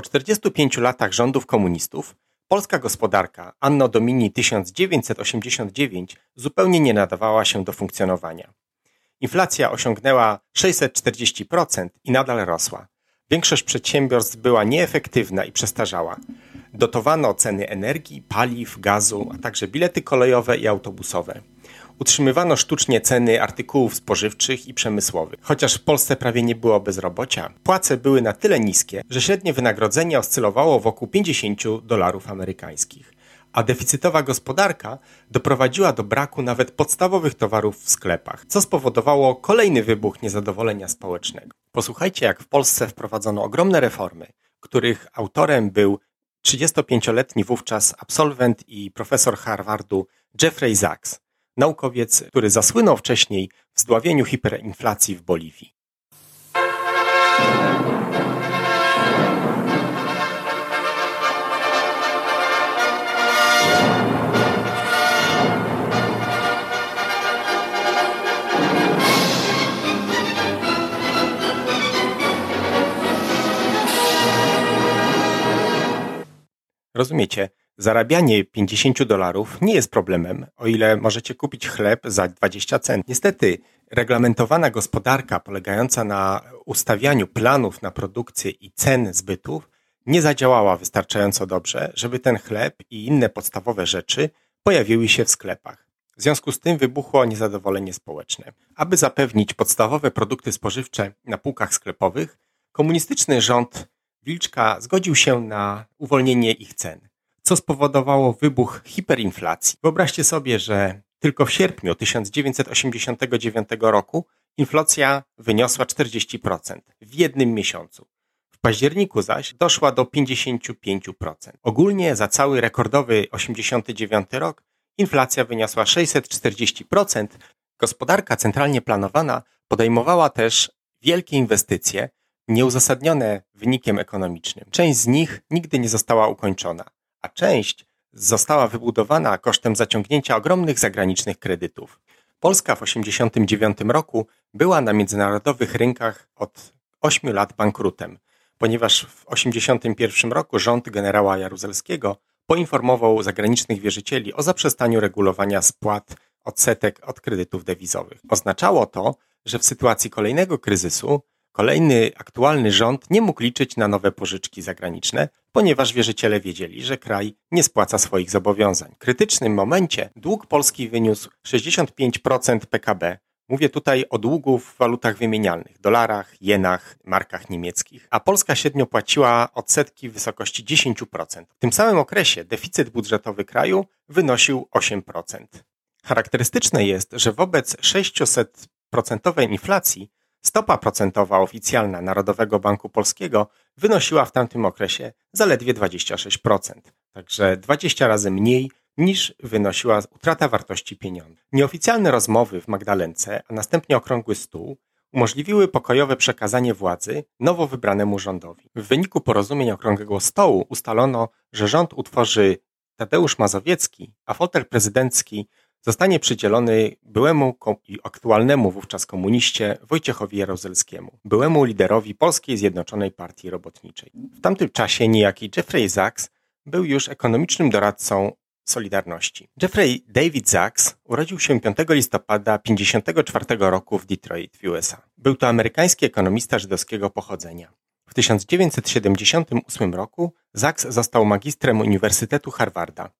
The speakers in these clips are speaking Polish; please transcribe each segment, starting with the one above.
Po 45 latach rządów komunistów polska gospodarka Anno Domini 1989 zupełnie nie nadawała się do funkcjonowania. Inflacja osiągnęła 640% i nadal rosła. Większość przedsiębiorstw była nieefektywna i przestarzała. Dotowano ceny energii, paliw, gazu, a także bilety kolejowe i autobusowe. Utrzymywano sztucznie ceny artykułów spożywczych i przemysłowych. Chociaż w Polsce prawie nie było bezrobocia, płace były na tyle niskie, że średnie wynagrodzenie oscylowało wokół 50 dolarów amerykańskich. A deficytowa gospodarka doprowadziła do braku nawet podstawowych towarów w sklepach, co spowodowało kolejny wybuch niezadowolenia społecznego. Posłuchajcie, jak w Polsce wprowadzono ogromne reformy, których autorem był 35-letni wówczas absolwent i profesor Harvardu Jeffrey Sachs, naukowiec, który zasłynął wcześniej w zdławieniu hiperinflacji w Boliwii. Rozumiecie, Zarabianie 50 dolarów nie jest problemem, o ile możecie kupić chleb za 20 cent. Niestety, reglamentowana gospodarka polegająca na ustawianiu planów na produkcję i cen zbytów nie zadziałała wystarczająco dobrze, żeby ten chleb i inne podstawowe rzeczy pojawiły się w sklepach. W związku z tym wybuchło niezadowolenie społeczne. Aby zapewnić podstawowe produkty spożywcze na półkach sklepowych, komunistyczny rząd Wilczka zgodził się na uwolnienie ich cen co spowodowało wybuch hiperinflacji. Wyobraźcie sobie, że tylko w sierpniu 1989 roku inflacja wyniosła 40% w jednym miesiącu. W październiku zaś doszła do 55%. Ogólnie za cały rekordowy 89 rok inflacja wyniosła 640%. Gospodarka centralnie planowana podejmowała też wielkie inwestycje, nieuzasadnione wynikiem ekonomicznym. Część z nich nigdy nie została ukończona a część została wybudowana kosztem zaciągnięcia ogromnych zagranicznych kredytów. Polska w 1989 roku była na międzynarodowych rynkach od 8 lat bankrutem, ponieważ w 1981 roku rząd generała Jaruzelskiego poinformował zagranicznych wierzycieli o zaprzestaniu regulowania spłat odsetek od kredytów dewizowych. Oznaczało to, że w sytuacji kolejnego kryzysu Kolejny aktualny rząd nie mógł liczyć na nowe pożyczki zagraniczne, ponieważ wierzyciele wiedzieli, że kraj nie spłaca swoich zobowiązań. W krytycznym momencie dług Polski wyniósł 65% PKB. Mówię tutaj o długu w walutach wymienialnych, dolarach, jenach, markach niemieckich, a Polska średnio płaciła odsetki w wysokości 10%. W tym samym okresie deficyt budżetowy kraju wynosił 8%. Charakterystyczne jest, że wobec 600% inflacji Stopa procentowa oficjalna Narodowego Banku Polskiego wynosiła w tamtym okresie zaledwie 26%, także 20 razy mniej niż wynosiła utrata wartości pieniądza. Nieoficjalne rozmowy w Magdalence, a następnie okrągły stół umożliwiły pokojowe przekazanie władzy nowo wybranemu rządowi. W wyniku porozumień okrągłego stołu ustalono, że rząd utworzy Tadeusz Mazowiecki, a fotel prezydencki zostanie przydzielony byłemu i aktualnemu wówczas komuniście Wojciechowi Jaruzelskiemu, byłemu liderowi Polskiej Zjednoczonej Partii Robotniczej. W tamtym czasie niejaki Jeffrey Sachs był już ekonomicznym doradcą Solidarności. Jeffrey David Sachs urodził się 5 listopada 1954 roku w Detroit w USA. Był to amerykański ekonomista żydowskiego pochodzenia. W 1978 roku Sachs został magistrem Uniwersytetu Harvarda,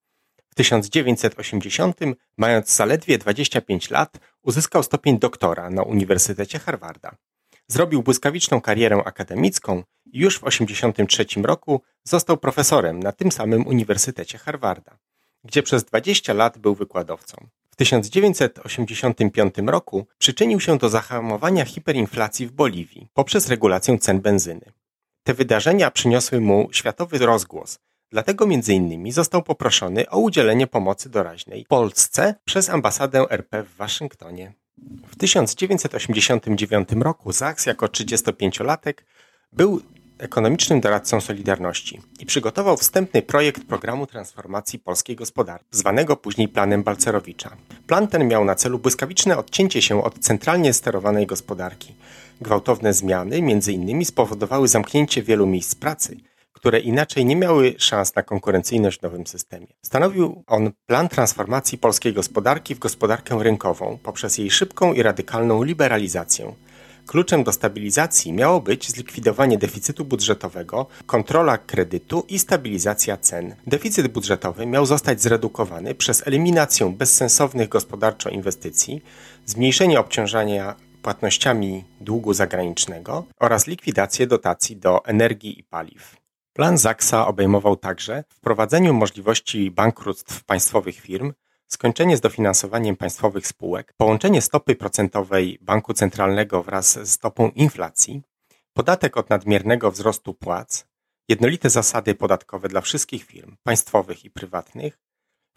1980, mając zaledwie 25 lat, uzyskał stopień doktora na Uniwersytecie Harvarda. Zrobił błyskawiczną karierę akademicką i już w 1983 roku został profesorem na tym samym Uniwersytecie Harvarda, gdzie przez 20 lat był wykładowcą. W 1985 roku przyczynił się do zahamowania hiperinflacji w Boliwii poprzez regulację cen benzyny. Te wydarzenia przyniosły mu światowy rozgłos, Dlatego innymi został poproszony o udzielenie pomocy doraźnej Polsce przez ambasadę RP w Waszyngtonie. W 1989 roku Zaks jako 35-latek był ekonomicznym doradcą Solidarności i przygotował wstępny projekt programu transformacji polskiej gospodarki, zwanego później planem Balcerowicza. Plan ten miał na celu błyskawiczne odcięcie się od centralnie sterowanej gospodarki. Gwałtowne zmiany między innymi spowodowały zamknięcie wielu miejsc pracy – które inaczej nie miały szans na konkurencyjność w nowym systemie. Stanowił on plan transformacji polskiej gospodarki w gospodarkę rynkową poprzez jej szybką i radykalną liberalizację. Kluczem do stabilizacji miało być zlikwidowanie deficytu budżetowego, kontrola kredytu i stabilizacja cen. Deficyt budżetowy miał zostać zredukowany przez eliminację bezsensownych gospodarczo inwestycji, zmniejszenie obciążania płatnościami długu zagranicznego oraz likwidację dotacji do energii i paliw. Plan Zaksa obejmował także wprowadzenie możliwości bankructw państwowych firm, skończenie z dofinansowaniem państwowych spółek, połączenie stopy procentowej banku centralnego wraz z stopą inflacji, podatek od nadmiernego wzrostu płac, jednolite zasady podatkowe dla wszystkich firm państwowych i prywatnych,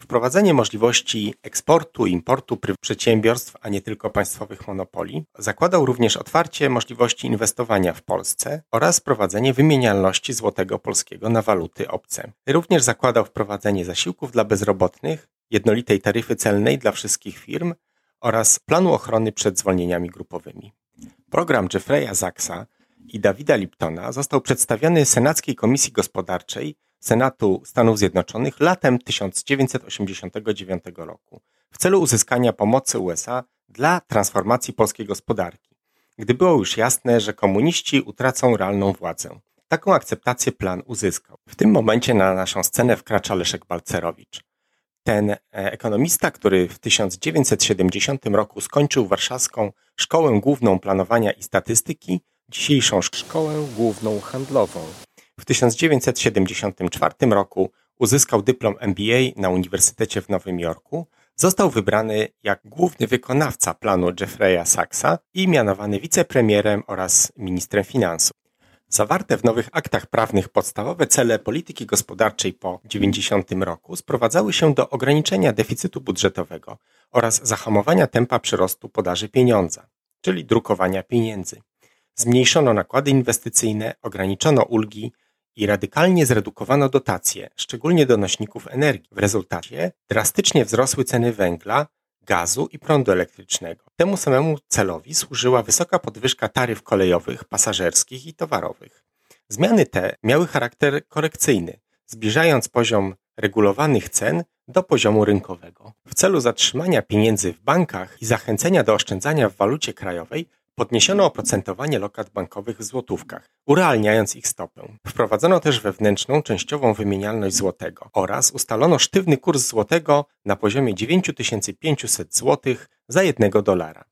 Wprowadzenie możliwości eksportu i importu przedsiębiorstw, a nie tylko państwowych monopoli, zakładał również otwarcie możliwości inwestowania w Polsce oraz wprowadzenie wymienialności złotego polskiego na waluty obce. Również zakładał wprowadzenie zasiłków dla bezrobotnych, jednolitej taryfy celnej dla wszystkich firm oraz planu ochrony przed zwolnieniami grupowymi. Program Jeffreya Zachsa i Davida Liptona został przedstawiony Senackiej Komisji Gospodarczej Senatu Stanów Zjednoczonych latem 1989 roku w celu uzyskania pomocy USA dla transformacji polskiej gospodarki, gdy było już jasne, że komuniści utracą realną władzę. Taką akceptację plan uzyskał. W tym momencie na naszą scenę wkracza Leszek Balcerowicz. Ten e, ekonomista, który w 1970 roku skończył Warszawską Szkołę Główną Planowania i Statystyki, dzisiejszą Szkołę Główną Handlową. W 1974 roku uzyskał dyplom MBA na Uniwersytecie w Nowym Jorku, został wybrany jak główny wykonawca planu Jeffreya Sachsa i mianowany wicepremierem oraz ministrem finansów. Zawarte w nowych aktach prawnych podstawowe cele polityki gospodarczej po 90 roku sprowadzały się do ograniczenia deficytu budżetowego oraz zahamowania tempa przyrostu podaży pieniądza, czyli drukowania pieniędzy. Zmniejszono nakłady inwestycyjne, ograniczono ulgi, i radykalnie zredukowano dotacje, szczególnie do nośników energii. W rezultacie drastycznie wzrosły ceny węgla, gazu i prądu elektrycznego. Temu samemu celowi służyła wysoka podwyżka taryf kolejowych, pasażerskich i towarowych. Zmiany te miały charakter korekcyjny, zbliżając poziom regulowanych cen do poziomu rynkowego. W celu zatrzymania pieniędzy w bankach i zachęcenia do oszczędzania w walucie krajowej Podniesiono oprocentowanie lokat bankowych w złotówkach, urealniając ich stopę. Wprowadzono też wewnętrzną, częściową wymienialność złotego oraz ustalono sztywny kurs złotego na poziomie 9500 zł za jednego dolara.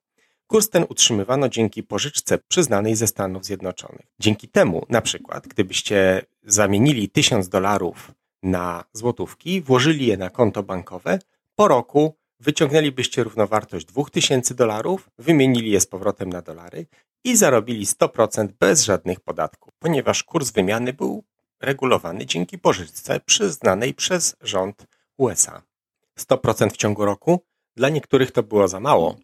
Kurs ten utrzymywano dzięki pożyczce przyznanej ze Stanów Zjednoczonych. Dzięki temu, na przykład, gdybyście zamienili 1000 dolarów na złotówki, włożyli je na konto bankowe, po roku wyciągnęlibyście równowartość 2000 dolarów, wymienili je z powrotem na dolary i zarobili 100% bez żadnych podatków, ponieważ kurs wymiany był regulowany dzięki pożyczce przyznanej przez rząd USA. 100% w ciągu roku dla niektórych to było za mało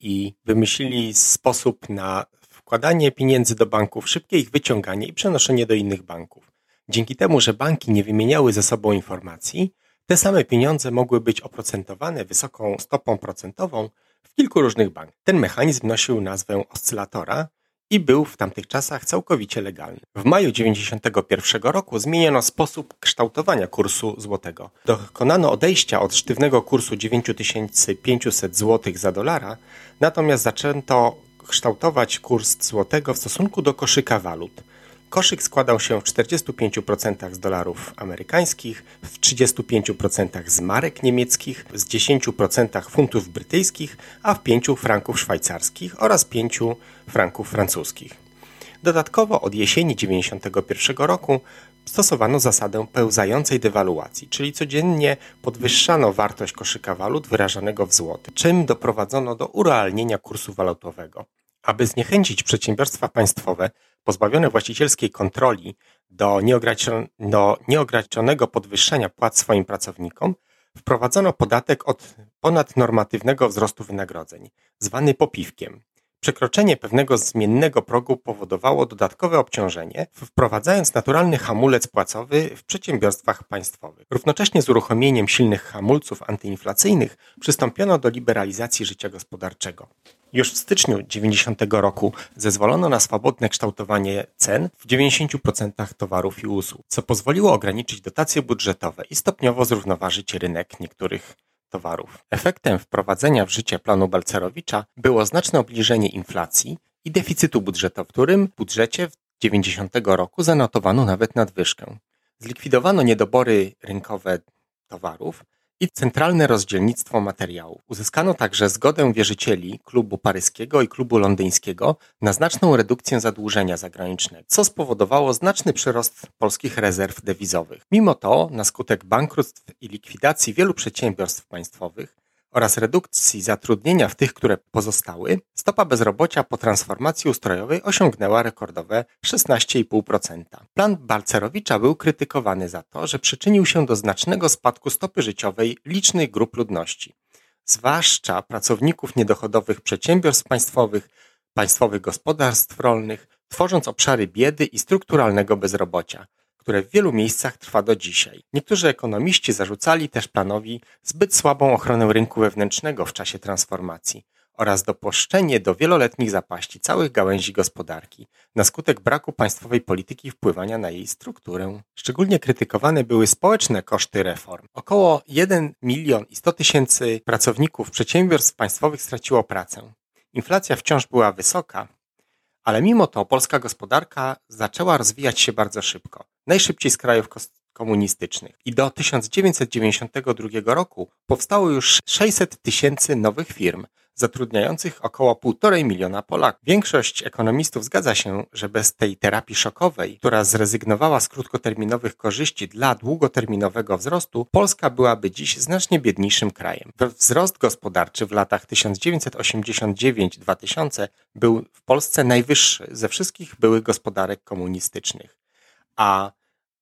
i wymyślili sposób na wkładanie pieniędzy do banków, szybkie ich wyciąganie i przenoszenie do innych banków. Dzięki temu, że banki nie wymieniały ze sobą informacji, te same pieniądze mogły być oprocentowane wysoką stopą procentową w kilku różnych bankach. Ten mechanizm nosił nazwę oscylatora i był w tamtych czasach całkowicie legalny. W maju 1991 roku zmieniono sposób kształtowania kursu złotego. Dokonano odejścia od sztywnego kursu 9500 zł za dolara, natomiast zaczęto kształtować kurs złotego w stosunku do koszyka walut – Koszyk składał się w 45% z dolarów amerykańskich, w 35% z marek niemieckich, z 10% funtów brytyjskich, a w 5 franków szwajcarskich oraz 5 franków francuskich. Dodatkowo od jesieni 1991 roku stosowano zasadę pełzającej dewaluacji, czyli codziennie podwyższano wartość koszyka walut wyrażanego w złoty, czym doprowadzono do urealnienia kursu walutowego. Aby zniechęcić przedsiębiorstwa państwowe pozbawione właścicielskiej kontroli do, do nieograniczonego podwyższania płac swoim pracownikom, wprowadzono podatek od ponadnormatywnego wzrostu wynagrodzeń, zwany popiwkiem. Przekroczenie pewnego zmiennego progu powodowało dodatkowe obciążenie, wprowadzając naturalny hamulec płacowy w przedsiębiorstwach państwowych. Równocześnie z uruchomieniem silnych hamulców antyinflacyjnych przystąpiono do liberalizacji życia gospodarczego. Już w styczniu 90 roku zezwolono na swobodne kształtowanie cen w 90% towarów i usług, co pozwoliło ograniczyć dotacje budżetowe i stopniowo zrównoważyć rynek niektórych towarów. Efektem wprowadzenia w życie planu Balcerowicza było znaczne obniżenie inflacji i deficytu budżetowego, w którym budżecie w 90 roku zanotowano nawet nadwyżkę. Zlikwidowano niedobory rynkowe towarów, i centralne rozdzielnictwo materiałów. Uzyskano także zgodę wierzycieli klubu paryskiego i klubu londyńskiego na znaczną redukcję zadłużenia zagranicznego, co spowodowało znaczny przyrost polskich rezerw dewizowych. Mimo to, na skutek bankructw i likwidacji wielu przedsiębiorstw państwowych, oraz redukcji zatrudnienia w tych, które pozostały, stopa bezrobocia po transformacji ustrojowej osiągnęła rekordowe 16,5%. Plan Balcerowicza był krytykowany za to, że przyczynił się do znacznego spadku stopy życiowej licznych grup ludności, zwłaszcza pracowników niedochodowych przedsiębiorstw państwowych, państwowych gospodarstw rolnych, tworząc obszary biedy i strukturalnego bezrobocia, które w wielu miejscach trwa do dzisiaj. Niektórzy ekonomiści zarzucali też planowi zbyt słabą ochronę rynku wewnętrznego w czasie transformacji oraz dopuszczenie do wieloletnich zapaści całych gałęzi gospodarki na skutek braku państwowej polityki wpływania na jej strukturę. Szczególnie krytykowane były społeczne koszty reform. Około 1 milion i 100 tysięcy pracowników przedsiębiorstw państwowych straciło pracę. Inflacja wciąż była wysoka, ale mimo to polska gospodarka zaczęła rozwijać się bardzo szybko, najszybciej z krajów komunistycznych. I do 1992 roku powstało już 600 tysięcy nowych firm, zatrudniających około 1,5 miliona Polaków. Większość ekonomistów zgadza się, że bez tej terapii szokowej, która zrezygnowała z krótkoterminowych korzyści dla długoterminowego wzrostu, Polska byłaby dziś znacznie biedniejszym krajem. Wzrost gospodarczy w latach 1989-2000 był w Polsce najwyższy ze wszystkich byłych gospodarek komunistycznych, a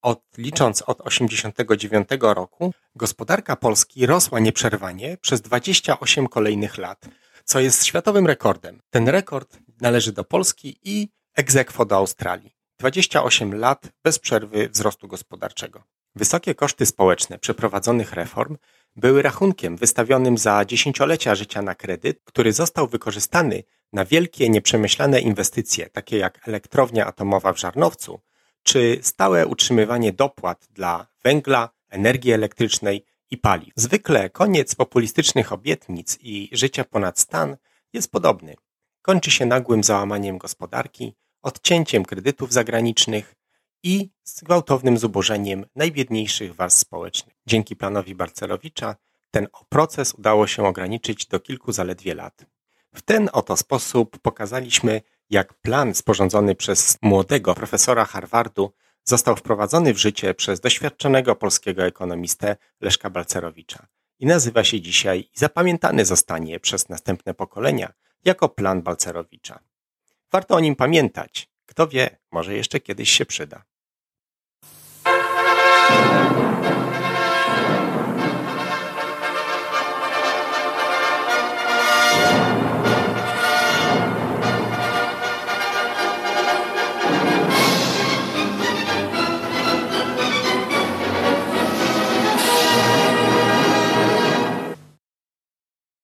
od, licząc od 1989 roku, gospodarka Polski rosła nieprzerwanie przez 28 kolejnych lat, co jest światowym rekordem. Ten rekord należy do Polski i egzekwo do Australii. 28 lat bez przerwy wzrostu gospodarczego. Wysokie koszty społeczne przeprowadzonych reform były rachunkiem wystawionym za dziesięciolecia życia na kredyt, który został wykorzystany na wielkie, nieprzemyślane inwestycje, takie jak elektrownia atomowa w Żarnowcu, czy stałe utrzymywanie dopłat dla węgla, energii elektrycznej i paliw. Zwykle koniec populistycznych obietnic i życia ponad stan jest podobny. Kończy się nagłym załamaniem gospodarki, odcięciem kredytów zagranicznych i z gwałtownym zubożeniem najbiedniejszych warstw społecznych. Dzięki planowi Barcelowicza ten proces udało się ograniczyć do kilku zaledwie lat. W ten oto sposób pokazaliśmy, jak plan sporządzony przez młodego profesora Harvardu został wprowadzony w życie przez doświadczonego polskiego ekonomistę Leszka Balcerowicza i nazywa się dzisiaj i zapamiętany zostanie przez następne pokolenia jako plan Balcerowicza. Warto o nim pamiętać. Kto wie, może jeszcze kiedyś się przyda.